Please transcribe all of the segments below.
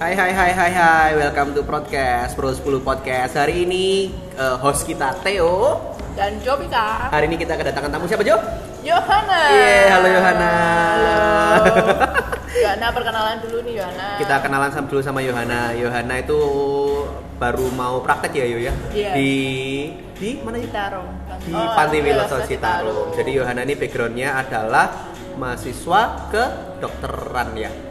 Hai hai hai hai hai, welcome to podcast Pro 10 Podcast. Hari ini eh, host kita Theo. dan Jovika Hari ini kita kedatangan tamu siapa Jo? Yohana Iya, halo Yohana. halo Yohana perkenalan dulu nih Yohana Kita kenalan sama dulu sama Yohana. Yohana itu baru mau praktek ya Yo ya? Iya. Di di mana ya? Di Oh, Panti iya, Citarum. Jadi Yohana ini backgroundnya adalah mahasiswa kedokteran ya.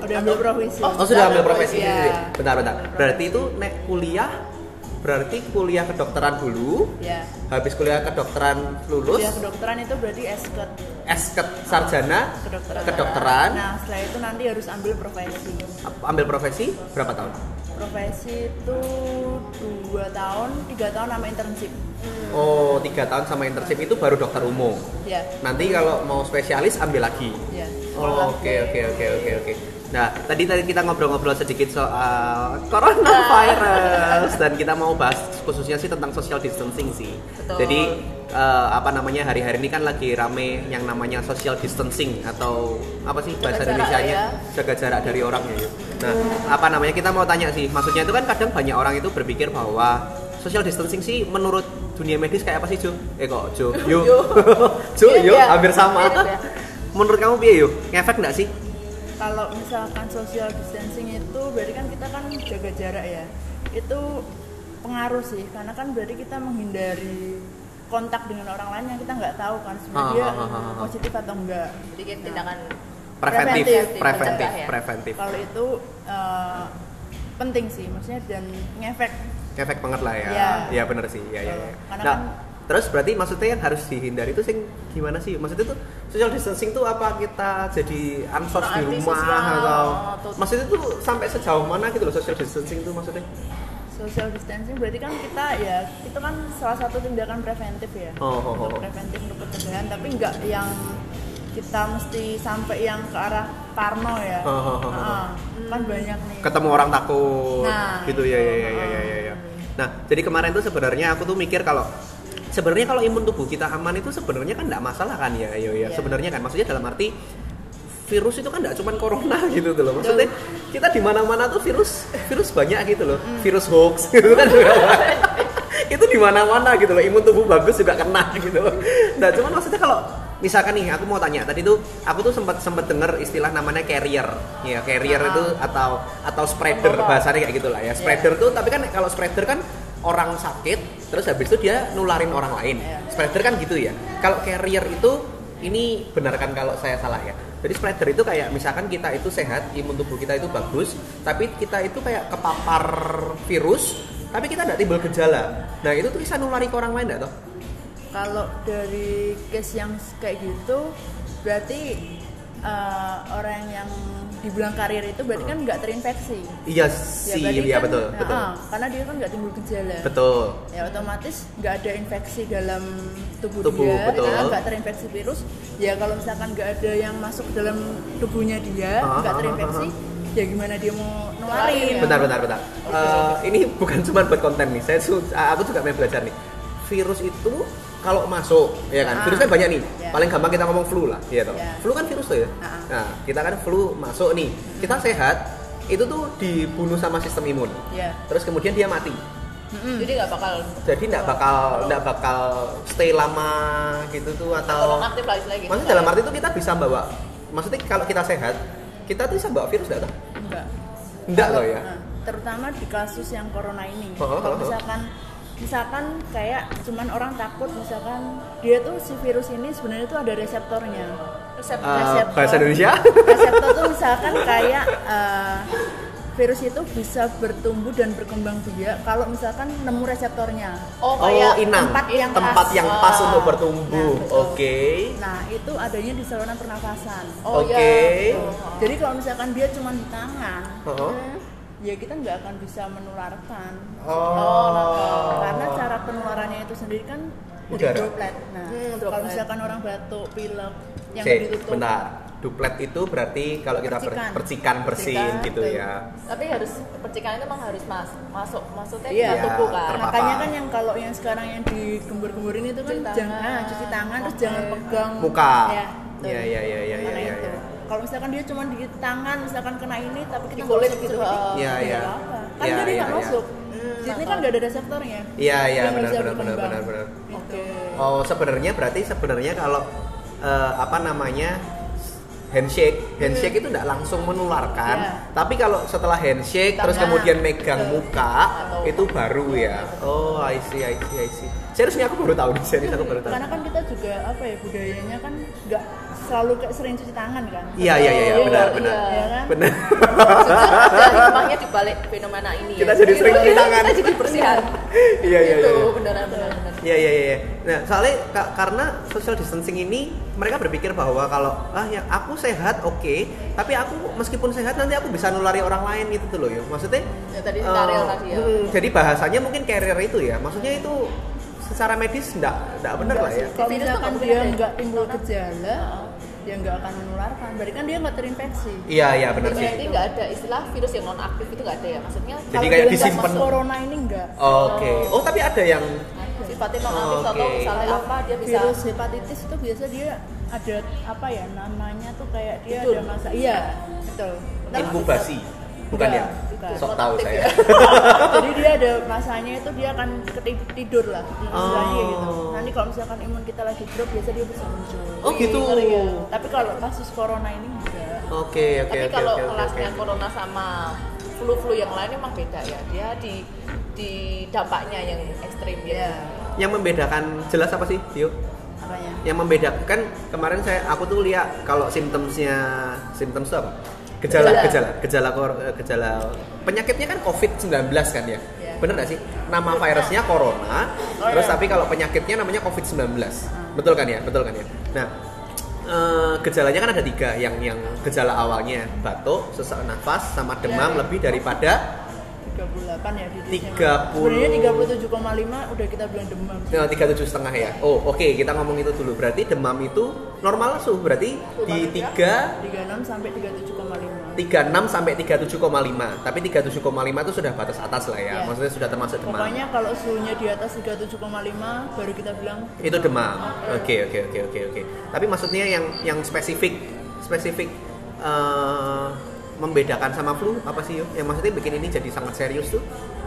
Udah ambil profesi Oh, oh, sudah ambil profesi. Iya. Bentar, bentar. Berarti itu nek kuliah berarti kuliah kedokteran dulu. ya Habis kuliah kedokteran lulus, kuliah kedokteran itu berarti esket esket sarjana kedokteran kedokteran. nah setelah itu nanti harus ambil profesi Ambil profesi berapa tahun? profesi itu dua tahun tiga tahun sama internship Oh, tiga tahun sama internship itu baru dokter umum. ya Nanti kalau mau spesialis ambil lagi. ya Oh, oke oke oke oke oke. Nah, tadi tadi kita ngobrol-ngobrol sedikit soal coronavirus dan kita mau bahas khususnya sih tentang social distancing sih. Betul. Jadi eh, apa namanya hari-hari ini kan lagi rame yang namanya social distancing atau apa sih bahasa Indonesia-nya ya. jaga jarak dari orangnya ya. Nah, apa namanya kita mau tanya sih, maksudnya itu kan kadang banyak orang itu berpikir bahwa social distancing sih menurut dunia medis kayak apa sih Jo? Eh kok Jo? Yo. Jo, yo, hampir sama. Ya? Menurut kamu piye yo? Ngefek nggak sih? Kalau misalkan social distancing itu berarti kan kita kan jaga jarak ya itu pengaruh sih karena kan berarti kita menghindari kontak dengan orang lain yang kita nggak tahu kan sebenarnya dia Ah, ah, ah, ah, positif atau enggak Jadi kayak tindakan Preventif, Preventif, preventif, ya? preventif. kalau itu eh, penting sih maksudnya dan ngefek Ngefek banget lah ya. Iya. Iya bener sih. Iya iya. iya. Karena Nah, kan- terus berarti maksudnya yang harus dihindari itu sing gimana sih? Maksudnya tuh social distancing tuh apa kita jadi ansos di rumah atau atau- maksudnya tuh sampai sejauh mana gitu loh social distancing tuh maksudnya? social distancing berarti kan kita ya itu kan salah satu tindakan preventif ya Oh, oh, oh, untuk oh. preventif untuk pencegahan tapi nggak yang kita mesti sampai yang ke arah parno ya Oh, oh, oh, oh. Ah, kan banyak nih ketemu orang takut Nah, gitu ya ya ya ya ya ya, ya. Nah, jadi kemarin tuh sebenarnya aku tuh mikir kalau sebenarnya kalau imun tubuh kita aman itu sebenarnya kan nggak masalah kan ya, yo ya. Iya. Sebenarnya kan maksudnya dalam arti virus itu kan nggak cuma corona gitu tuh loh. Maksudnya kita di mana-mana tuh virus virus banyak gitu loh. Hmm. Virus hoax gitu kan juga itu di mana-mana gitu loh. Imun tubuh bagus juga kena gitu loh. Nah, cuman maksudnya kalau misalkan nih aku mau tanya tadi tuh aku tuh sempat sempat dengar istilah namanya carrier ya carrier Ah. itu atau atau spreader bahasanya kayak gitulah ya spreader tuh tapi kan kalau spreader kan orang sakit terus habis itu dia nularin orang lain. Iya. spreader kan gitu ya. Kalau carrier itu ini benar kan kalau saya salah ya. Jadi spreader itu kayak misalkan kita itu sehat imun tubuh kita itu bagus tapi kita itu kayak kepapar virus tapi kita tidak timbul gejala. Nah itu tuh bisa nulari ke orang lain nggak toh? Kalau dari case yang kayak gitu berarti eh, orang yang dibilang karir itu berarti kan nggak terinfeksi iya Ya, sih berarti iya kan- betul ya, betul ah, karena dia kan nggak timbul gejala betul ya otomatis nggak ada infeksi dalam tubuh, Tubuh, dia betul. karena nggak terinfeksi virus ya kalau misalkan nggak ada yang masuk ke dalam tubuhnya dia Ah, nggak ah, terinfeksi ah, ya gimana dia mau nularin Bentar, bentar, bentar. Eh, ini bukan cuma buat konten nih. Saya aku juga mau belajar nih. Virus itu kalau masuk, ya kan? Ah. Virus kan banyak nih. Ya. Paling gampang kita ngomong flu lah, ya toh. Ya. Flu kan virus tuh ya. Ah. Nah, kita kan flu masuk nih. Kita sehat, itu tuh dibunuh sama sistem imun. ya Terus kemudian dia mati. Mm-mm. jadi nggak bakal Jadi nggak bakal nggak bakal stay lama gitu tuh atau aktif lagi lagi. Maksudnya dalam arti itu kita bisa bawa maksudnya kalau kita sehat, kita tuh bisa bawa virus nggak enggak Enggak Kalau- loh ya. nah, terutama di kasus yang corona ini Oh, oh, kalau oh. misalkan misalkan kayak cuman orang takut misalkan dia tuh si virus ini sebenarnya tuh ada reseptornya resep Eh, reseptor. bahasa Indonesia? reseptor tuh misalkan kayak eh, virus itu bisa bertumbuh dan berkembang biak kalau misalkan nemu reseptornya oh Oh, kayak inang. tempat yang tempat pas. yang pas untuk bertumbuh. Nah. Oke. nah itu adanya di saluran pernafasan oh Oke. iya jadi kalau misalkan dia cuma di tangan Oh. Ya kita nggak akan bisa menularkan Oh. karena cara penularannya itu sendiri kan dari Udara. droplet. Nah, Hmm, kalau droplet. misalkan orang batuk, pilek yang Cek, ditutup. bentar. Duplet itu berarti kalau kita Percikan. percikan bersin Percikan, gitu betul. ya. tapi harus percikan itu memang harus mas masuk maksudnya Iya. ke tubuh kan Terpapar. Makanya kan yang kalau yang sekarang yang digembur-gemburin itu kan Cuci jangan tangan. ah, cuci tangan terus Oke. jangan pegang Muka. Ya. Iya iya iya iya iya Karena iya. itu. Iya. kalau misalkan dia cuma di tangan misalkan kena ini tapi kita nggak kulit gitu. Iya, ya iya. nggak apa kan Iya, jadi iya, nggak iya. masuk di sini kan nggak ada reseptornya Iya iya Dia benar benar benar benar benar. Gitu. Oh sebenarnya berarti sebenarnya kalau eh, apa namanya handshake handshake itu tidak langsung menularkan Iya. tapi kalau setelah handshake terus Tangan. kemudian megang Betul. muka itu baru ya oh I see I see I see seriusnya aku baru tahu nih serius aku baru tahu karena kan kita juga apa ya budayanya kan nggak selalu kayak sering cuci tangan kan iya iya iya Iya, benar iya. benar ya kan benar Maksudnya ada hikmahnya di balik fenomena ini Kita ya. jadi sering cuci tangan. Kita jadi bersihan. iya iya Itu iya beneran beneran. beneran. Iya iya iya. Nah soalnya ka- karena social distancing ini mereka berpikir bahwa kalau ah ya aku sehat oke, tapi aku meskipun sehat nanti aku bisa nulari orang lain gitu tuh loh ya. Maksudnya Ya, tadi Ariel tadi ya. hmm, jadi bahasanya mungkin carrier itu ya. Maksudnya itu secara medis enggak enggak benar lah ya. kalau misalkan dia boleh ada. nggak timbul gejala dia nggak akan menularkan berarti kan dia nggak terinfeksi Iya iya benar sih. Berarti nggak ada istilah virus yang non aktif itu nggak ada ya. Maksudnya Jadi Kalau kayak disimpan. corona ini enggak Oke. Oh tapi ada yang sifatnya non aktif atau Oke. misalnya Kalau apa dia bisa virus hepatitis itu biasa dia ada apa ya namanya tuh kayak dia Tidur. ada masa iya betul Nah, inkubasi, bukan ya? bukan. Sok tahu saya. ya. jadi dia ada masanya itu dia akan tidur lah istilahnya Oh. gitu nanti kalau misalkan imun kita lagi drop biasa dia bisa muncul Oh gitu. Iya. tapi kalau kasus corona ini enggak Oke oke Tapi oke kalau oke. kelasnya corona sama flu-flu yang lain emang beda ya. Dia di di dampaknya yang ekstrim ya. Iya. Yang membedakan jelas apa sih, Tio? apanya yang membedakan kan kemarin saya aku tuh lihat kalau simptomsnya simptoms itu apa gejala Gejala. gejala gejala eh, gejala penyakitnya kan covid 19 kan ya Iya. bener gak sih nama virusnya corona Oh, terus iya. tapi kalau penyakitnya namanya covid 19 betul kan ya betul kan ya nah eh, gejalanya kan ada tiga yang yang gejala awalnya batuk sesak nafas sama demam Iya. lebih daripada 38 ya di 30. sebenarnya 37,5 udah kita bilang demam Nah, tiga tujuh setengah ya. Oh, oke kita ngomong itu dulu. Berarti demam itu normal suhu berarti di tiga 36 sampai 37,5 36 sampai 37,5. Tapi 37,5 itu sudah batas atas lah ya. Iya. Maksudnya sudah termasuk demam. pokoknya kalau suhunya di atas 37,5 baru kita bilang Itu demam. Oke, oke, oke, oke, oke. Tapi maksudnya yang yang spesifik spesifik eh, membedakan sama flu apa sih, Yo? Yang maksudnya bikin ini jadi sangat serius tuh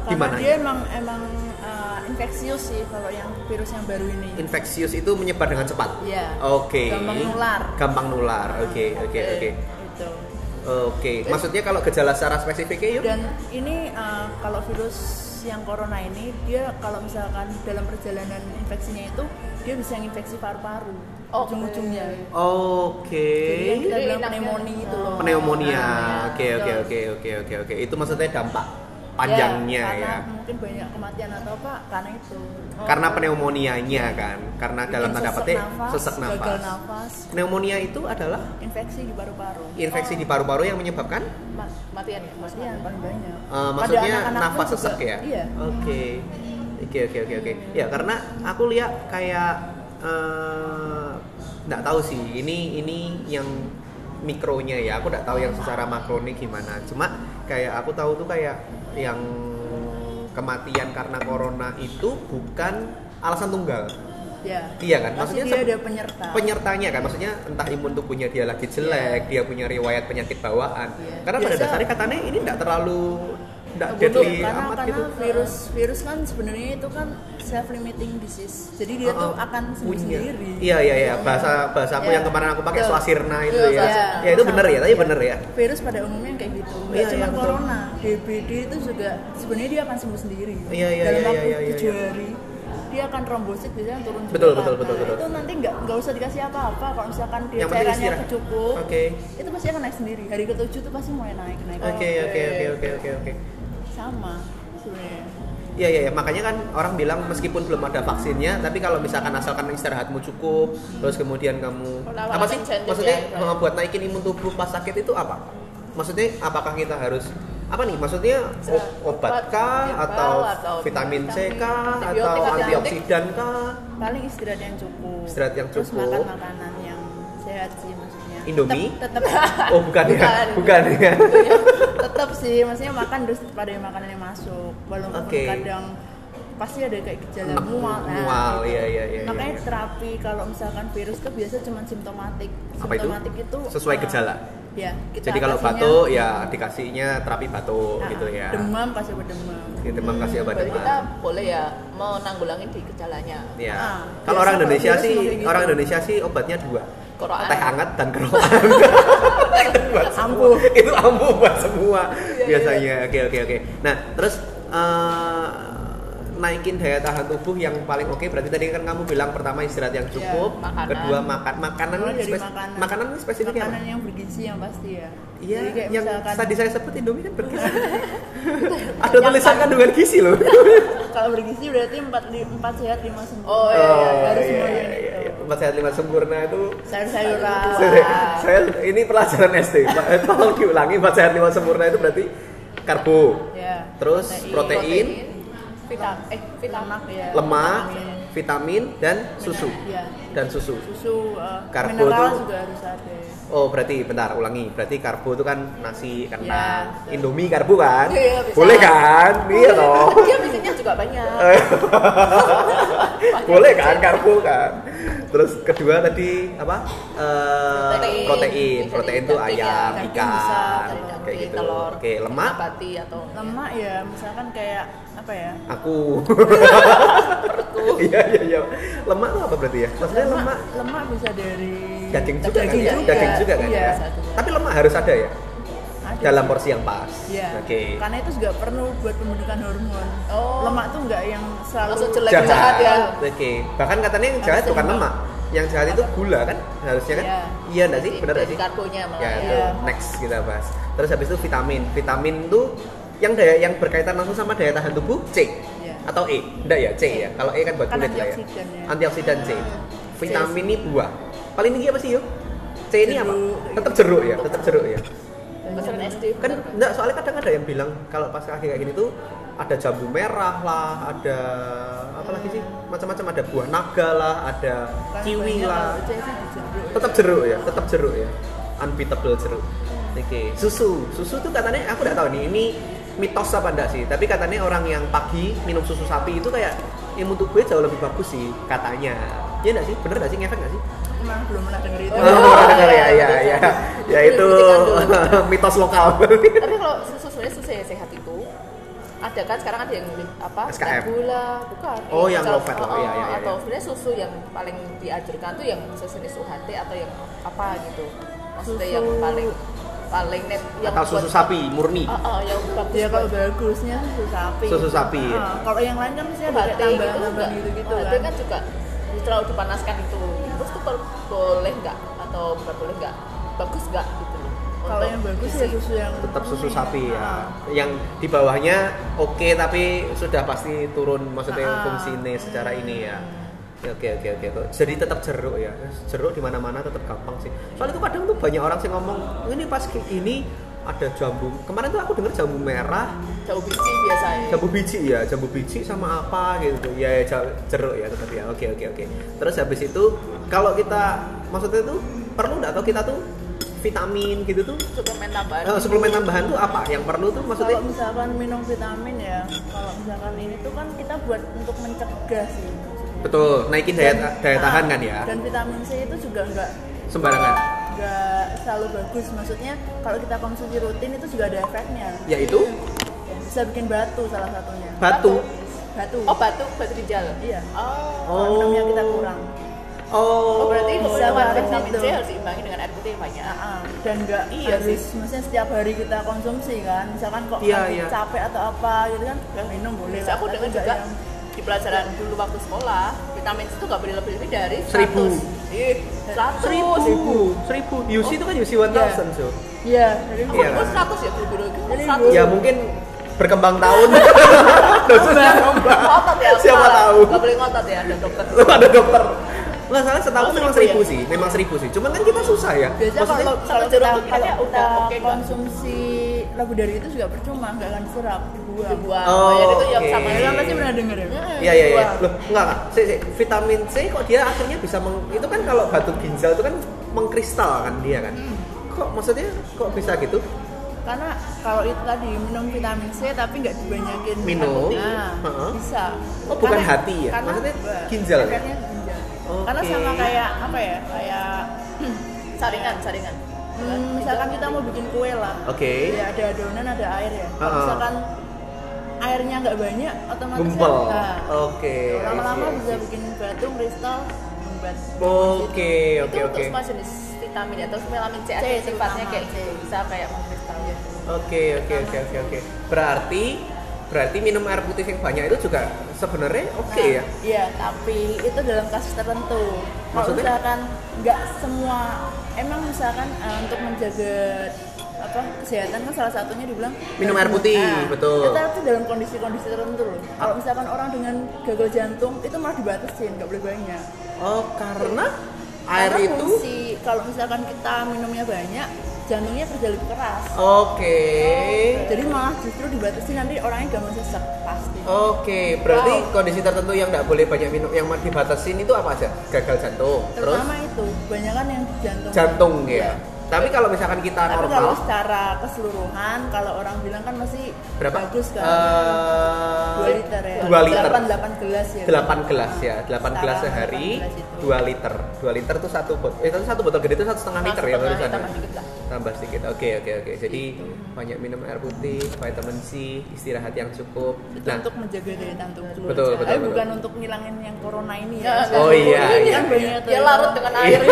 karena gimana? dia emang emang uh, infeksius sih kalau yang virus yang baru ini Infeksius itu menyebar dengan cepat. Iya. Oke. Gampang nular. Gampang nular. Oke, oke, oke. Itu. Oke. Maksudnya kalau gejala secara spesifiknya yuk? Dan ini uh, kalau virus yang corona ini dia kalau misalkan dalam perjalanan infeksinya itu dia bisa infeksi paru-paru Oke. ujung-ujungnya. Oke. Jadi yang kita Jadi bilang pneumonia itu loh. Pneumonia. Oke, oke, betul. oke, oke, oke, oke. Itu maksudnya dampak panjangnya karena ya. mungkin banyak kematian atau apa karena itu. Karena pneumonianya kan. Karena dalam tanda petik nafas, sesak gagal nafas. nafas, Pneumonia itu adalah infeksi di paru-paru. infeksi di paru-paru yang menyebabkan matian ya mas Iya, paling banyak. Pada maksudnya anak-anak nafas pun juga, sesak ya. Iya. Oke. Oke, oke, oke, oke. Ya, karena aku lihat kayak eh nggak tahu sih. Ini ini yang mikronya ya. Aku nggak tahu yang secara makronya gimana. Cuma kayak aku tahu tuh kayak yang kematian karena corona itu bukan alasan tunggal. Ya. Iya kan? Pasti Maksudnya dia ada penyerta. penyertanya kan maksudnya entah imun tubuhnya dia lagi jelek, dia punya riwayat penyakit bawaan. Iya. Karena pada Biasa- dasarnya katanya ini tidak terlalu tidak deadly karena amat karena gitu. virus virus kan sebenarnya itu kan self limiting disease. Jadi dia tuh Uh-uh. akan sembuh Punya. sendiri. Iya iya iya bahasa bahasa aku Iya. yang kemarin aku pakai Betul. swasirna itu Iya, ya. swasirna. Ya itu bener ya, tapi Iya. bener ya. Virus pada umumnya kayak gitu. Nggak Iya, cuma iya, betul. corona, DBD itu juga sebenarnya dia akan sembuh sendiri. Iya, iya, Dalam iya, iya, iya, tujuh iya. hari dia akan trombosit biasanya turun juga. Betul, kan. betul, betul, Nah, betul. Itu nanti nggak nggak usah dikasih apa-apa kalau misalkan dia cairannya istirahat. kecukup. Oke. Itu pasti akan naik sendiri. Hari ketujuh tuh pasti mulai naik naik. Oke oke oke oke oke oke. Sama sebenarnya. Iya iya iya. makanya kan orang bilang meskipun belum ada vaksinnya, tapi kalau misalkan asalkan istirahatmu cukup, terus kemudian kamu Perlawanan apa sih? Maksudnya ya, buat naikin imun tubuh pas sakit itu apa? Maksudnya apakah kita harus apa nih? Maksudnya obat kah atau, atau vitamin C kah atau antioksidan kah? paling istirahat yang cukup Istirahat yang terus cukup. makan makanan yang sehat sih maksudnya Indomie? tetap Oh bukan, ya, Bukan. bukan ya. Tetap sih maksudnya makan terus pada makanan yang masuk walaupun Oke. kadang pasti ada kayak gejala mual. Nah, mual, gitu. iya, iya, iya, Makanya iya. terapi kalau misalkan virus itu biasa cuma simptomatik. Apa itu? Simptomatik itu, Sesuai eh, gejala? Ya. Kita Jadi kalau batuk ya dikasihnya terapi batuk nah, gitu ya. Demam kasih obat demam. Ya, demam kasih obat demam. kita boleh ya menanggulangi di gejalanya. Ya. Ah, kalau biasa orang Indonesia sih, gitu. orang Indonesia sih obatnya dua. Keroan. Teh hangat dan semua. Ampuh. Itu ampuh buat semua Iya, biasanya. Oke oke oke. Nah, terus eh, naikin daya tahan tubuh yang paling oke berarti tadi kan kamu bilang pertama istirahat yang cukup, makanan. kedua makan makanan dari spes- makanan. makanan spesifik makanan apa? yang bergizi yang pasti ya. Iya, yang misalkan tadi saya sebut Indomie kan bergizi. Ada tulisan kandungan gizi loh. kalau bergizi berarti empat empat sehat lima sempurna. Oh, iya, iya, harus iya, iya, iya. Empat sehat lima sempurna itu Sayur-sayuran. saya, saya ini pelajaran SD. Tolong diulangi empat sehat lima sempurna itu berarti karbo, Ya. terus protein, vitamin, eh vitamin. lemak ya. lemak, vitamin. vitamin dan susu. Iya. Dan susu. Susu, eh, Karbo mineral tuh- juga harus ada. Oh, berarti bentar, ulangi. Berarti karbo itu kan nasi Ya, kentang. betul. Indomie karbo kan? Iya, bisa. Boleh kan? Iya toh. Dia biasanya juga banyak. Boleh kan karbo kan? Terus kedua tadi apa? Eh, Protein. protein. Protein tuh daging ayam, ya. Ikan, bisa, kayak gitu. telur, Oke, lemak nabati atau Lemak ya, misalkan kayak apa ya? aku. Iya iya iya. Lemak apa berarti ya? Maksudnya lemak lemak bisa dari daging juga kan daging ya? juga. Daging juga kan Iya. ya? Tapi lemak harus ada ya? Ada Dalam porsi yang pas. Iya. Oke. Karena itu juga perlu buat pembentukan hormon. Oh. Lemak tuh nggak yang selalu Langsung jelek Jahat. jahat ya. Oke. Bahkan katanya yang jahat bukan lemak. Yang jahat itu gula kan? Harusnya kan? Iya. Iya enggak sih? Benar sih? karbonya malah Ya, ya. itu Iya. next kita bahas. Terus habis itu vitamin. Vitamin tuh yang daya yang berkaitan langsung sama daya tahan tubuh C Iya. atau E. Enggak ya, C ya. Kalau E kan buat Kan kulit lah ya. antioksidan ya. Antioksidan C. Vitamin ini buah. Paling tinggi apa sih, yuk? C ini apa? Tetap jeruk ya, tetap jeruk ya. Pesan SD. Kan enggak soalnya kadang ada yang bilang kalau pas kaki kayak gini tuh ada jambu merah lah, ada apa lagi sih? Macam-macam ada buah naga lah, ada Kan kiwi lah. Tetap jeruk ya, tetap jeruk ya. Unbeatable jeruk. Oke, susu. Susu tuh katanya aku nggak tahu nih ini mitos apa enggak sih, tapi katanya orang yang pagi minum susu sapi itu kayak imun tubuhnya jauh lebih bagus sih katanya. Iya enggak sih? Bener enggak sih ngefek enggak sih? Belum pernah denger itu. Oh, Oh, bener ya, ya, ya, ya itu mitos lokal. Tapi kalau susu sebenarnya susu yang sehat itu ada kan sekarang ada yang apa SKM. gula bukan Oh, yang low fat loh, oh, iya, iya, iya. atau sebenarnya susu yang paling dianjurkan tuh yang sejenis UHT atau yang apa gitu maksudnya Susu- yang paling paling net yang Atau susu buat- sapi murni. Ah, ah, yang bagus Ya kalau bagusnya susu sapi. Susu sapi, ya. Ah, kalau yang lain kan mesti ada UHT gitu enggak gitu-gitu UHT kan. kan juga terlalu dipanaskan itu boleh nggak atau bukan boleh nggak bagus nggak gitu loh Kalau yang bagus ya susu yang tetap susu sapi ya. Ah. Yang di bawahnya oke tapi sudah pasti turun maksudnya Ah. fungsinya secara ini ya. Ya, Oke oke oke oke. Jadi tetap jeruk ya. Jeruk di mana-mana tetap gampang sih. Soalnya itu kadang tuh banyak orang sih ngomong ini pas kayak gini ada jambu. Kemarin tuh aku dengar jambu merah, jauh biji biasanya jambu biji ya, jambu biji sama apa gitu. Ya, ya jeruk ya tetap ya. Oke oke oke. Terus habis itu kalau kita maksudnya tuh perlu nggak atau kita tuh vitamin gitu tuh suplemen tambahan Eh, suplemen tambahan tuh apa? Yang perlu tuh maksudnya Kalau misalkan minum vitamin ya, kalau misalkan ini tuh kan kita buat untuk mencegah sih. maksudnya. betul naikin daya daya Ah, tahan kan ya Dan vitamin C itu juga nggak sembarangan. Nggak selalu bagus. Maksudnya kalau kita konsumsi rutin itu juga ada efeknya. Yaitu Bisa bikin batu salah satunya. batu. Batu. oh batu batu ginjal Iya. oh Kalau minumnya kita kurang. Oh, Oh berarti Bisa vitamin C gitu. harus diimbangi dengan air putih yang banyak. Ah, ah. dan nggak Iya harus sih. maksudnya setiap hari kita konsumsi kan misalkan kok Iya, iya. capek atau apa gitu kan ya minum boleh Bisa lah, aku dengar nggak juga yang- di pelajaran dulu waktu sekolah vitamin C itu nggak boleh lebih dari 100. Seribu. Ih, 100. seribu, seribu. UC itu kan UC 1000 so. iya dari Aku Iya. dulu 100 ya dulu dulu. 100. Ya mungkin berkembang tahun. Dosisnya nambah. ngotot ya. aku Siapa tahu. Nggak boleh ngotot ya ada dokter. Lu ada dokter. Nggak salah setahu Oh, memang seribu ya? sih, memang seribu sih. Cuman kan kita susah ya. biasanya Maksudnya kalau kalau kita kalau udah kita nggak? konsumsi lebih dari itu juga percuma nggak akan diserap dibuang Dibuang. Oh, ya itu yang oke. sama yang pasti pernah denger ya Iya iya iya. Loh, enggak. Si, si, vitamin C kok dia akhirnya bisa meng, itu kan kalau batu ginjal itu kan mengkristal kan dia kan. Kok maksudnya kok bisa gitu? karena kalau itu tadi minum vitamin C tapi nggak dibanyakin Minum? nah, Heeh. bisa Oh, bukan hati ya? karena Maksudnya ginjal ya? Oke. karena sama kayak apa ya kayak saringan saringan hmm, misalkan kita mau bikin kue lah Oke. ya ada adonan ada air ya kalau Heeh. misalkan airnya nggak banyak otomatis Gempel. kan, nah, Oke, lama-lama see, I bisa bikin batu kristal membuat Oke, itu oke, untuk oke. semua jenis vitamin ya terus vitamin C, C, sifatnya kayak C. bisa kayak mengkristal ya Oke, oke, oke, oke, oke. Berarti berarti minum air putih yang banyak itu juga sebenarnya oke Nah, ya? Iya, tapi itu dalam kasus tertentu. Kalau Maksudnya? misalkan nggak semua, emang misalkan eh, untuk menjaga apa kesehatan kan salah satunya dibilang Minum air putih, betul. Kita itu dalam kondisi-kondisi tertentu loh. Kalau misalkan orang dengan gagal jantung itu malah dibatasin, nggak boleh banyak. Oh, karena air Karena itu fungsi, kalau misalkan kita minumnya banyak, jantungnya kerja lebih keras. Oke. Jadi malah justru dibatasi nanti orangnya gampang sesek pasti. Oke, berarti Wow. kondisi tertentu yang nggak boleh banyak minum, yang dibatasin itu apa aja? Gagal jantung, terus Terutama itu, kebanyakan yang jantung. jantung ya. Iya. Tapi kalau misalkan kita Tapi normal, kalau secara keseluruhan, kalau orang bilang kan masih berapa? bagus kan. Eh, 2 liter ya. 2 liter. 8, 8 gelas ya. 8 gelas ya, 8 Setara gelas sehari, 8 gelas itu. 2 liter. 2 liter tuh satu botol, eh itu satu botol gede itu satu setengah liter ya barusan. ya? tambah dikit lah Tambah sedikit. Oke, oke, oke. Jadi banyak minum air putih, vitamin C, istirahat yang cukup. Itu Nah, untuk menjaga daya tahan tubuh. Betul, betul, Eh, betul. bukan untuk ngilangin yang corona ini Ya. Oh, iya, iya, Kan iya. banyak tuh. dia larut dengan air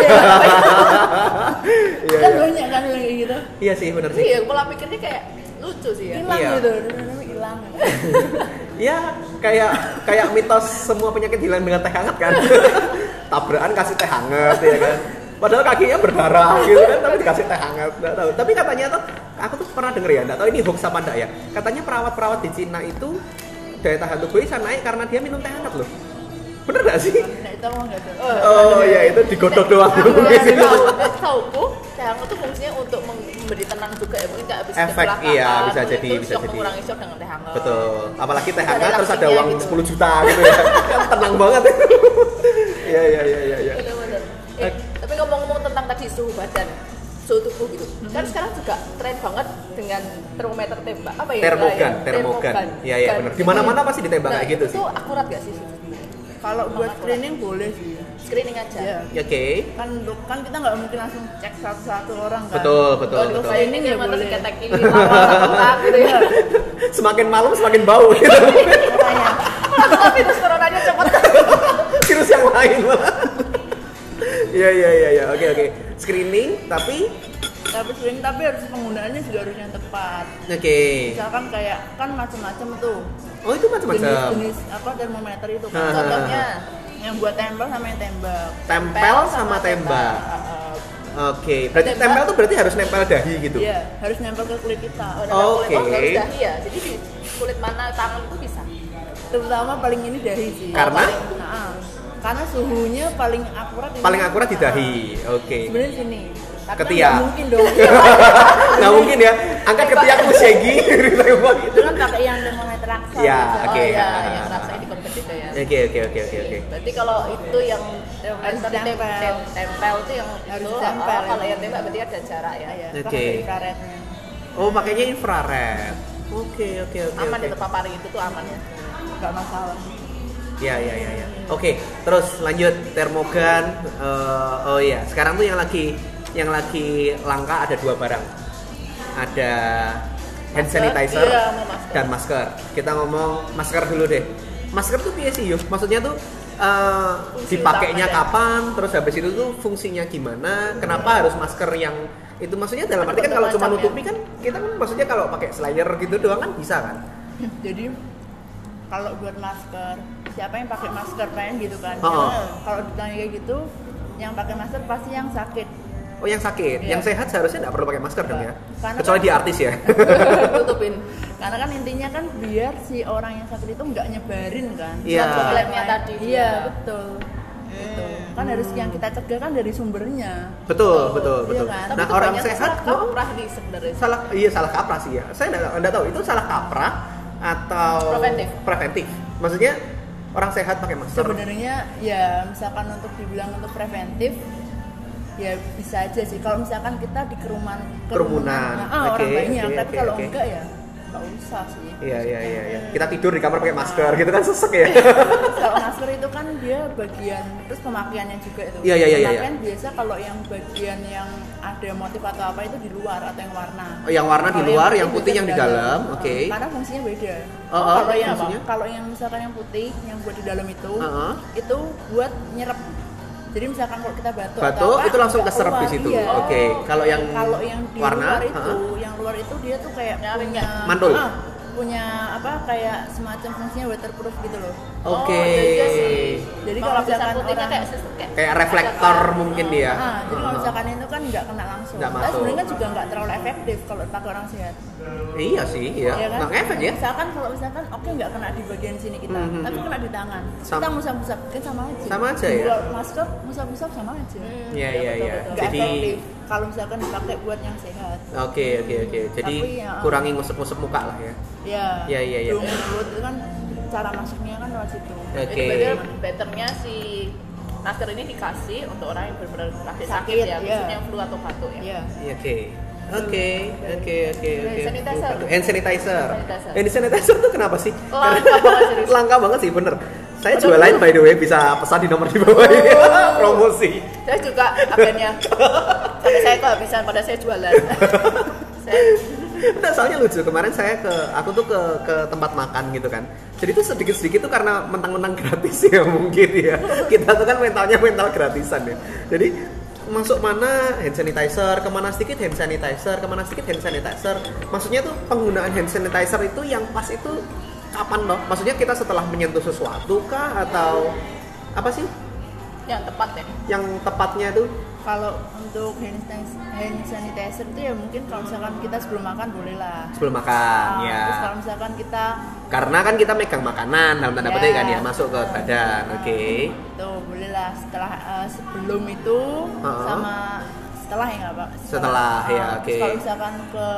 Iya. Iya, Kan iya. banyak kan yang kayak gitu. Iya sih, bener sih. iya pola pikirnya kayak lucu sih ya Hilang Iya. gitu. Namanya hilang. Ya, kayak kayak mitos semua penyakit hilang dengan teh hangat kan. Tabrakan kasih teh hangat ya kan. Padahal kakinya berdarah gitu kan, tapi dikasih teh hangat. Nggak tahu. Tapi katanya tuh, aku tuh pernah denger ya, nggak tahu ini hoax apa enggak ya. Katanya perawat-perawat di Cina itu daya tahan tubuhnya bisa naik karena dia minum teh hangat loh. Bener gak sih? Nah, itu ada. Oh iya itu digodok doang. tahu teh hangat tuh fungsinya untuk memberi tenang juga ya mungkin kayak habis Efek, iya, bisa jadi, bisa jadi. mengurangi shock dengan teh hangat Betul. Apalagi teh hangat terus ada uang gitu. 10 juta gitu ya. kan tenang banget. Iya iya iya iya. iya. Bener-bener. Eh, tapi ngomong-ngomong tentang tadi suhu badan suhu tubuh gitu kan sekarang juga tren banget dengan termometer tembak apa ya Termogan, termogan. Iya iya benar. Di mana-mana pasti ditembak Nah, kayak gitu itu sih. tuh akurat gak sih Kalau buat screening boleh sih. screening aja Iya. Ya, Oke. Kan untuk kan kita nggak mungkin langsung cek satu-satu orang kan. Betul betul Kalau betul. Screening ya mata boleh. di lawan gitu ya Semakin malam semakin bau gitu. Makanya terus coronanya cepet Virus yang lain malah. Iya iya iya iya. Oke oke. Screening tapi tapi screening tapi harus penggunaannya juga harus yang tepat. oke. Misalkan kayak kan macam-macam tuh Oh itu macam-macam. jenis-jenis apa termometer itu kan. Ah. contohnya yang buat tempel sama yang tembak. Tempel sama tembak. Uh, Oke. Berarti Tembak. tempel tuh berarti harus nempel dahi gitu. Iya, harus nempel ke kulit kita. oh, Oke. kulit, oh, harus dahi ya jadi di kulit mana tangan itu bisa Terutama paling ini dahi sih. Karena? Nah, karena suhunya paling akurat Paling akurat di dahi. Oke. Sebenarnya sini. Tapi kan Ketiak. nggak mungkin dong. Nggak mungkin ya. Angkat ketiakmu Shaggy ditembak gitu. itu kan pakai yang termometer raksa. Iya, biasa. oke. oh iya ah, yang ah, rasanya ah. dikonversi itu ya Oke oke oke oke oke. berarti kalau itu yang Harus tempel. tem- tempel itu yang Harus itu tempel, oh, kalau ya. yang tembak berarti ada jarak ya Iya, Oke. Oh pakainya infrared. Oke oke oke. aman oke. itu papari itu tuh aman ya Nggak masalah. Ya ya ya ya. Oke, terus lanjut termogan. Eh, oh iya, sekarang tuh yang lagi yang lagi langka ada dua barang. Ada hand Masker, sanitizer iya, mau masker. dan masker. Kita ngomong masker dulu deh. Masker tuh piye sih, yuk? Maksudnya tuh Fungsi dipakainya utamanya. kapan? Terus habis itu tuh fungsinya gimana? Kenapa harus masker yang itu maksudnya dalam arti kan kalau cuma Macam-macam ya. nutupi kan kita kan maksudnya kalau pakai slayer gitu doang kan bisa kan? Jadi kalau buat masker, siapa yang pakai masker pengen gitu kan? Oh, Kalau ditanya kayak gitu, yang pakai masker pasti yang sakit. Oh yang sakit, Iya. yang sehat seharusnya nggak perlu pakai masker dong ya? Karena Kecuali kan- di artis ya. tutupin Karena kan intinya kan biar si orang yang sakit itu nggak nyebarin kan. Iya. Labnya lain. tadi Iya dia. betul. Gitu. Kan harus yang kita cegah kan dari sumbernya. betul, Oh, betul, iya betul. kan? Nah orang sehat salah kok kaprah di sebenarnya salah, iya salah kaprah sih ya. Saya nggak nggak tahu itu salah kaprah atau Preventif. preventif. Maksudnya orang sehat pakai masker. Sebenarnya ya misalkan untuk dibilang untuk preventif ya bisa aja sih kalau misalkan kita di kerumun Kerumunan. ah, Oke, orang banyak oke, tapi oke, kalau oke. enggak ya nggak usah sih Iya iya iya iya. Kita tidur di kamar pakai masker gitu kan sesek ya. kalau masker itu kan dia bagian terus pemakaiannya juga itu Iya, iya, iya, iya. pemakaian biasa kalau yang bagian yang ada motif atau apa itu di luar atau yang warna Oh, yang warna di Kalau luar, yang putih yang di dalam. Oke. karena fungsinya beda Oh, oh, kalau yang kalau yang misalkan yang putih yang buat di dalam itu Heeh. itu buat nyerap jadi misalkan kalau kita batuk atau Batuk apa, itu langsung keserap di situ. iya. Oke. Kalau yang kalau yang di warna, luar itu heeh. yang luar itu dia tuh kayak punya ya? Mantul? ah, punya apa kayak semacam fungsinya waterproof gitu loh Oke. Oh, iya, iya sih. Jadi Mau kalau misalkan putihnya orang- kayak, kayak Kayak reflektor mungkin dia. Ah, jadi kalau Heeh. misalkan itu kan nggak kena langsung. Nggak Tapi masuk. sebenarnya kan juga nggak terlalu efektif kalau pakai orang sehat. Iya sih, iya. Ya kan? Nggak ngefek ya. Misalkan kalau misalkan oke nggak kena di bagian sini kita, Mhm. tapi kena di tangan. Sam- Kita musap-musap kan sama aja. Sama aja ya? Masker musap-musap sama aja. Iya iya iya. Nggak Jadi efektif kalau misalkan dipakai buat yang sehat. Oke oke oke. Jadi Tapi ya- kurangi ngusap-ngusap muka lah ya. Ya. Iya, iya, iya. Hidung, mulut itu kan cara masuknya kan lewat situ. Oke. Jadi better, betternya si masker ini dikasih untuk orang yang benar-benar sakit, sakit ya, iya. khususnya flu atau batuk ya. Iya. Iya, Oke. Oke, oke, oke, oke. Hand sanitizer. Hand sanitizer. Sanitizer. Hand sanitizer itu kenapa sih? Langka banget serius. Langka banget sih, bener. Saya jualan by the way bisa pesan di nomor di bawah ini. Oh. Promosi. Saya juga akhirnya sampai saya kehabisan pada saya jualan. saya Nah, soalnya lucu kemarin saya ke aku tuh ke ke tempat makan gitu kan. Jadi tuh sedikit-sedikit tuh karena mentang-mentang gratis ya mungkin ya. Kita tuh kan mentalnya mental gratisan ya. Jadi masuk mana hand sanitizer, ke mana sedikit hand sanitizer, ke mana sedikit hand sanitizer. Maksudnya tuh penggunaan hand sanitizer itu yang pas itu kapan loh? Maksudnya kita setelah menyentuh sesuatu kah atau apa sih yang tepat ya. yang tepatnya tuh? Kalau untuk hand sanitizer, hand sanitizer itu ya mungkin kalau misalkan kita sebelum makan boleh lah. Sebelum makan Ah, ya. Terus kalau misalkan kita Karena kan kita megang makanan dalam tanda Ya. petik kan ya masuk ke badan. Oke. itu boleh lah setelah eh, sebelum itu Uh-uh. sama setelah ya nggak pak? Setelah, ya, Ah, oke. terus Kalau misalkan ke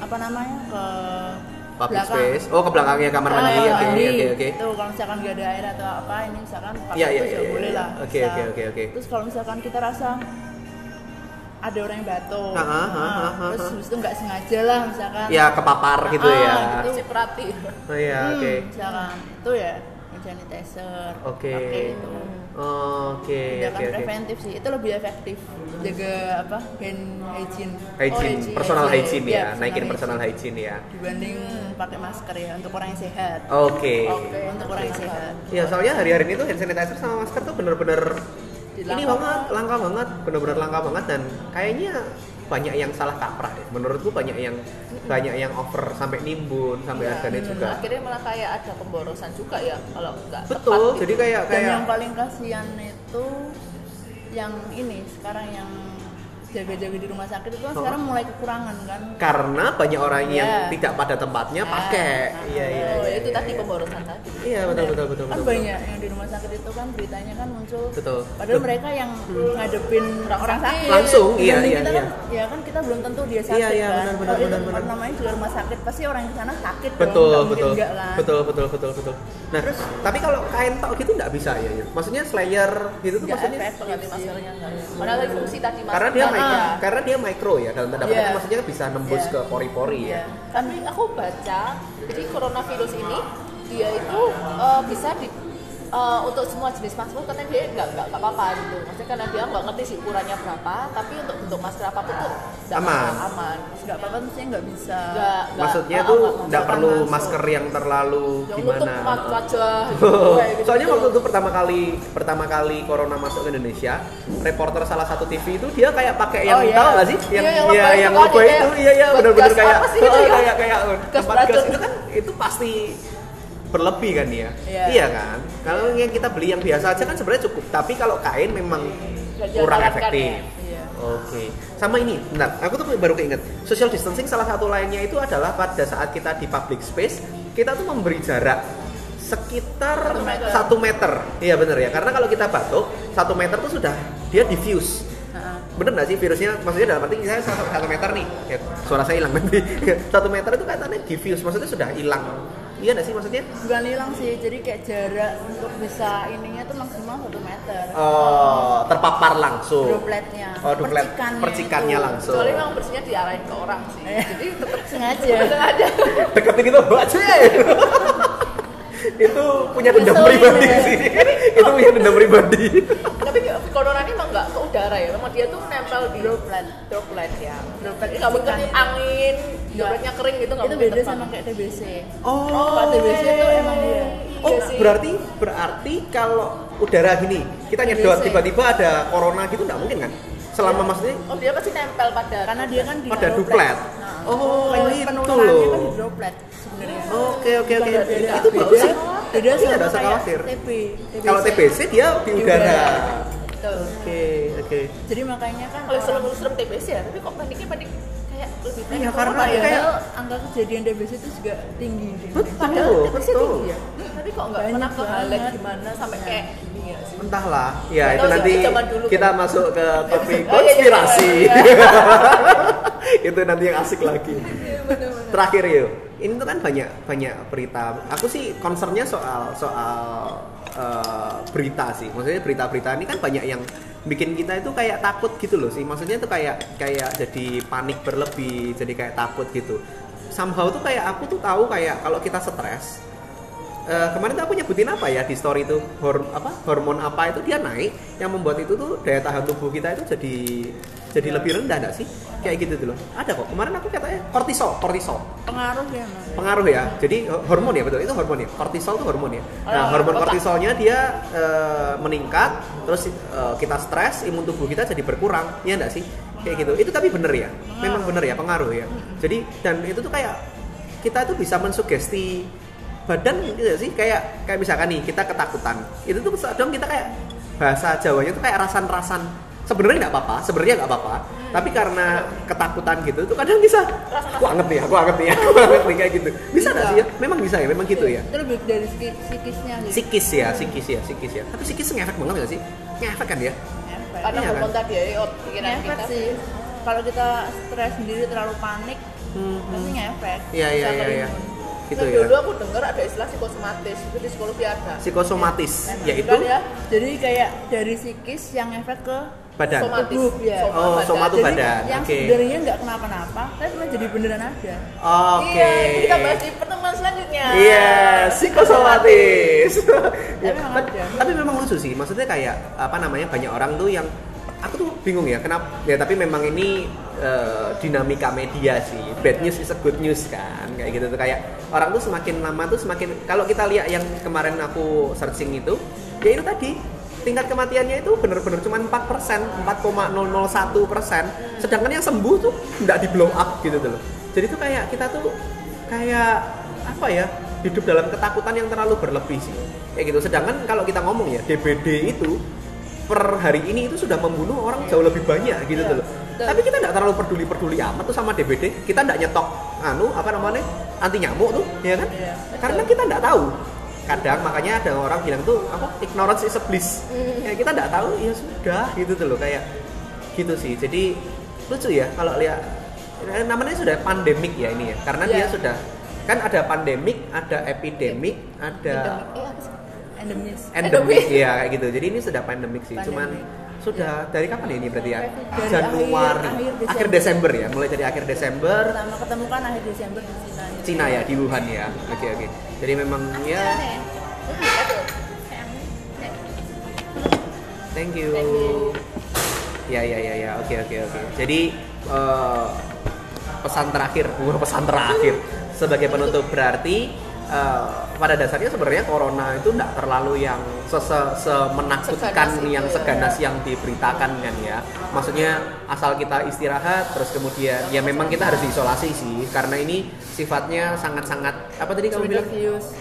apa namanya ke Public belakang. space. Oh, ke belakangnya kamar mandi. Ah, Oke, oke, oke. Itu kalau misalkan nggak ada air atau apa ini misalkan pakai Iya, iya, itu iya, ya boleh iya. lah. Oke, oke, oke, oke. Terus kalau misalkan kita rasa ada orang yang batuk, Ah, ah, ah, nah, ah, ah, terus ah. habis itu nggak sengaja lah misalkan. Ya kepapar gitu Ah, ya. gitu. Si perhati. Oh iya, Hmm, oke. misalkan itu ya hand sanitizer. Oke. Pakai itu. Oke, tindakan oke, oke. preventif sih itu lebih efektif jaga apa hand hygiene Hygiene, Oh, personal hygiene Iya, ya, naikin personal hygiene ya. dibanding pakai masker ya untuk orang yang sehat Oke. Oke. untuk orang yang sehat Ya soalnya hari-hari ini tuh hand sanitizer sama masker tuh bener-bener ini banget, langka banget, bener-bener langka banget dan kayaknya banyak yang salah kaprah deh. Menurutku banyak yang banyak yang over sampai nimbun, sampai Iya, harganya juga. Akhirnya malah kayak ada pemborosan juga ya kalau nggak tepat. Betul, gitu. jadi kayak dan kayak yang paling kasihan itu yang ini sekarang yang jaga-jaga di rumah sakit itu kan Oh. sekarang mulai kekurangan kan karena banyak orang yang Iya. tidak pada tempatnya Ya. pakai. Iya, iya. Oh, iya, itu iya, tadi iya. pemborosan tadi. Iya, betul betul betul kan betul. banyak yang di rumah sakit itu kan beritanya kan muncul Betul. padahal mereka yang ngadepin orang sakit Langsung, iya, iya, kita iya. kan ya kan kita belum tentu dia sakit Iya, iya, kan benar, benar, benar, benar. namanya juga rumah sakit pasti orang yang di sana sakit dong, betul mungkin betul enggak kan betul betul betul betul nah Terus- tapi kalau kain tok gitu nggak bisa ya ya? maksudnya slayer gitu tuh maksudnya ya. Padahal fungsi tadi masker. karena dia kan, ya. karena dia micro ya dalam tanda Iya. petik maksudnya bisa nembus Iya. ke pori-pori Iya. ya Tapi aku baca, jadi coronavirus ini dia itu eh, bisa di eh, untuk semua jenis masker katanya dia nggak nggak nggak apa-apa gitu. Maksudnya karena dia nggak ngerti sih ukurannya berapa, tapi untuk bentuk masker apa pun tuh Aman. aman. nggak apa-apa mestinya nggak bisa Nggak, nggak, maksudnya ah, tuh nggak perlu masuk. masker yang terlalu yang nutup gimana mat- wajah gitu, kayak gitu. Soalnya waktu itu pertama kali pertama kali corona masuk ke Indonesia, reporter salah satu TV itu dia kayak pakai yang Oh, iya. tahu nggak sih? Yang Iya, yang iya, lebay yang itu kan, kayak itu iya iya benar-benar gas kayak apa sih itu oh, ya? kayak kayak Gas tempat gas itu kan itu pasti berlebih kan ya. Iya. Iya kan? Kalau yang kita beli yang biasa aja kan sebenarnya cukup, tapi kalau kain memang Nggak kurang jalan-jalankan efektif. ya. Iya. Oke, sama ini, bentar, aku tuh baru keinget social distancing salah satu lainnya itu adalah pada saat kita di public space kita tuh memberi jarak sekitar Satu meter. satu meter. Iya bener ya, karena kalau kita batuk satu meter tuh sudah dia diffuse. Bener nggak sih virusnya? Maksudnya dalam arti saya satu, satu meter nih, ya, suara saya hilang nanti. satu meter itu katanya diffuse, maksudnya sudah hilang Iya nggak sih maksudnya? bukan hilang sih jadi kayak jarak untuk bisa ininya tuh maksimal satu meter Oh, terpapar langsung. dropletnya Oh, droplet percikannya percikannya itu. langsung. Soalnya memang bersihnya diarahin ke orang sih. Eh. Jadi tetap sengaja sengaja. Deketin gitu, Mbak Cek. itu punya dendam pribadi ya. sih. itu punya dendam pribadi. Tapi corona ini emang nggak ke udara ya. Memang dia tuh nempel di droplet droplet ya. droplet nggak mungkin percikan. angin, dropletnya kering gitu nggak itu mungkin beda terbang. sama kayak TBC Oh, Kalau TBC itu emang dia Oh, Iya sih. berarti berarti kalau udara gini, kita nyedot TBC. tiba-tiba ada corona gitu nggak mungkin kan? Selama maksudnya Oh dia pasti nempel pada karena dia kan di pada droplet. duplet. Nah, Oh, pen- itu loh. kan di droplet sebenarnya Oke, oke, oke. Bukan. Itu beda, bagus sih. beda Tidak sama usah kayak khawatir. TB, TBC. Kalau TBC dia di udara. Betul. Oke, oke. jadi makanya kan kalau serem serem TBC ya. Tapi kok paniknya panik kayak lebih panik. Iya, karena ya. kayak- angka kejadian TBC itu juga tinggi Indonesia. Padahal Betul, TBC betul. tinggi ya. Hmm, Tapi kok nggak pernah ke highlight banget. gimana sampai kayak gini ya sih. Entahlah. Ya, Nggak itu nanti dulu kita kan. masuk ke topik Oh, iya, iya, konspirasi. iya, itu nanti yang asik lagi. Terakhir yuk. Ini tuh kan banyak banyak berita. Aku sih concernnya soal soal eh, berita sih. Maksudnya berita-berita ini kan banyak yang bikin kita itu kayak takut gitu loh sih. Maksudnya itu kayak kayak jadi panik berlebih, jadi kayak takut gitu. Somehow tuh kayak aku tuh tahu kayak kalau kita stres, Eh, kemarin tuh aku nyebutin apa ya di story itu Hor- apa hormon apa itu dia naik yang membuat itu tuh daya tahan tubuh kita itu jadi jadi lebih rendah enggak sih? Kayak gitu tuh loh. Ada kok. Kemarin aku katanya kortisol kortisol. Pengaruh ya mas? Pengaruh ya. Jadi ho- hormon ya betul. Itu hormon ya. Kortisol itu hormon ya. Nah Oh, hormon kortisolnya dia eh, meningkat terus eh, kita stres imun tubuh kita jadi berkurang. Ya enggak sih? Kayak gitu. Itu tapi bener ya. Memang bener ya pengaruh ya. Jadi dan itu tuh kayak kita tuh bisa mensugesti badan gitu sih? Kayak kayak misalkan nih kita ketakutan. Itu tuh kadang kita kayak bahasa Jawanya tuh kayak rasan-rasan sebenarnya nggak apa-apa sebenarnya nggak apa-apa tapi karena ketakutan gitu tuh kadang bisa aku anget nih aku anget nih aku anget nih kayak gitu bisa nggak sih ya memang bisa ya memang gitu ya itu lebih dari psiki- psikisnya sih psikis ya psikis ya psikis ya tapi psikis ngefek banget nggak sih ngefek kan ya Efek. Karena Iya kan? tadi ya, oh, pikiran ngefek kita. sih kalau kita stres sendiri terlalu panik pasti ngefek Iya iya iya iya. Gitu Nah, ya. Dulu aku dengar ada istilah psikosomatis, itu di psikologi ada. Psikosomatis yaitu Kan ya? jadi kayak dari psikis yang efek ke badan. Somatis. Tubuh, ya. Soma Oh, badan. soma tuh jadi badan. yang Oke. sebenarnya nggak kenapa-napa tapi malah jadi beneran ada Oke. Iya, itu kita bahas di pertemuan selanjutnya. Iya, psikosomatis. Ya, memang tapi, ada. tapi memang lucu sih. Maksudnya kayak apa namanya banyak orang tuh yang aku tuh bingung ya kenapa ya tapi memang ini eh, dinamika media sih bad news is a good news kan kayak gitu tuh kayak orang tuh semakin lama tuh semakin kalau kita lihat yang kemarin aku searching itu ya itu tadi tingkat kematiannya itu bener-bener cuma 4 persen 4,001 persen. Sedangkan yang sembuh tuh nggak di blow up gitu loh. Jadi tuh kayak kita tuh kayak apa ya hidup dalam ketakutan yang terlalu berlebih sih. Kayak gitu. Sedangkan kalau kita ngomong ya DBD itu per hari ini itu sudah membunuh orang jauh lebih banyak gitu loh. Betul. tapi kita nggak terlalu peduli peduli amat tuh sama DBD kita nggak nyetok anu apa namanya anti nyamuk tuh ya kan? Iya, karena kita nggak tahu kadang makanya ada orang bilang tuh apa ignorance is a bliss ya kita nggak tahu ya sudah gitu tuh loh kayak gitu sih. Jadi lucu ya kalau lihat eh, namanya sudah pandemik ya ini ya karena dia Iya. sudah kan ada pandemik ada epidemik ada Eh, apa sih? endemis endemik ya kayak gitu. Jadi ini sudah pandemik sih cuman Pandemik. sudah dari kapan ya ini berarti ya? Dari Januari. akhir- akhir, akhir Desember ya mulai dari akhir Desember. Pertama ketemu kan akhir Desember Cina ya di Wuhan ya. Oke oke. Jadi memang ya. Thank you. Ya ya ya ya. Oke oke oke. Jadi eh, pesan terakhir bukan pesan terakhir. Sebagai penutup berarti eh, pada dasarnya sebenarnya corona itu tidak terlalu yang sese- semenakutkan Seganas itu yang ya. seganas yang diberitakan kan ya. Maksudnya asal kita istirahat terus kemudian ya memang kita harus diisolasi sih karena ini sifatnya sangat-sangat apa tadi kamu bilang?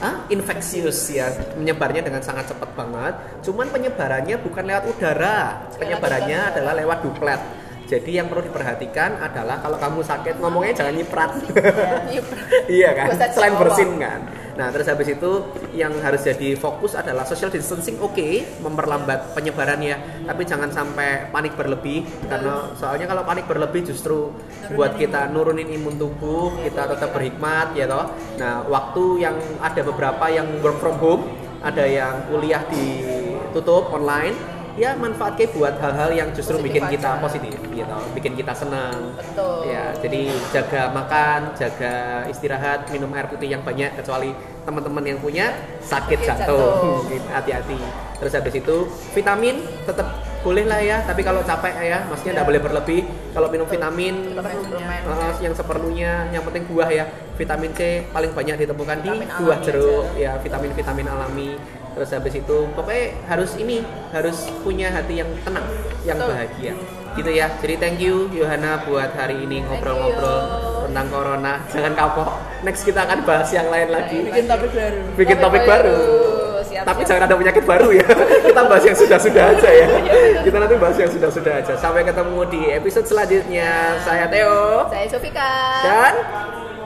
ah infeksius ya menyebarnya dengan sangat cepat banget. Cuman penyebarannya bukan lewat udara. Penyebarannya adalah lewat duplet jadi yang perlu diperhatikan adalah kalau kamu sakit ngomongnya jangan nyiprat. Iya kan? Bahasa selain bersin kan? Nah, terus habis itu yang harus jadi fokus adalah social distancing oke, memperlambat penyebarannya, tapi jangan sampai panik berlebih karena soalnya kalau panik berlebih justru buat kita nurunin imun tubuh, kita tetap berhikmat ya toh. Nah, waktu yang ada beberapa yang work from home, ada yang kuliah ditutup online, ya manfaatnya buat hal-hal yang justru Positif bikin aja. kita positif gitu, bikin kita senang. Betul. Ya, jadi jaga makan, jaga istirahat, minum air putih yang banyak kecuali teman-teman yang punya sakit Sakit jantung. Hati-hati. Terus habis itu vitamin tetap boleh lah ya, tapi kalau capek ya, maksudnya Ya. boleh berlebih. Kalau minum vitamin uh, yang seperlunya, yang penting buah ya. Vitamin C paling banyak ditemukan di Vitamin buah alami jeruk, aja. ya vitamin-vitamin alami. Terus habis itu pokoknya harus ini, harus punya hati yang tenang, yang Betul. bahagia. Gitu ya. Jadi thank you Yohana buat hari ini ngobrol-ngobrol tentang corona. Jangan kapok. Next kita akan bahas yang lain lagi. bikin topik baru Bikin topik baru. Siap, Tapi siap. jangan ada penyakit baru ya. kita bahas yang sudah-sudah aja ya. kita nanti bahas yang sudah-sudah aja. Sampai ketemu di episode selanjutnya. Saya Theo Saya Sofika. dan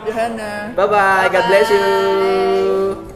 Johanna bye bye. God bless you.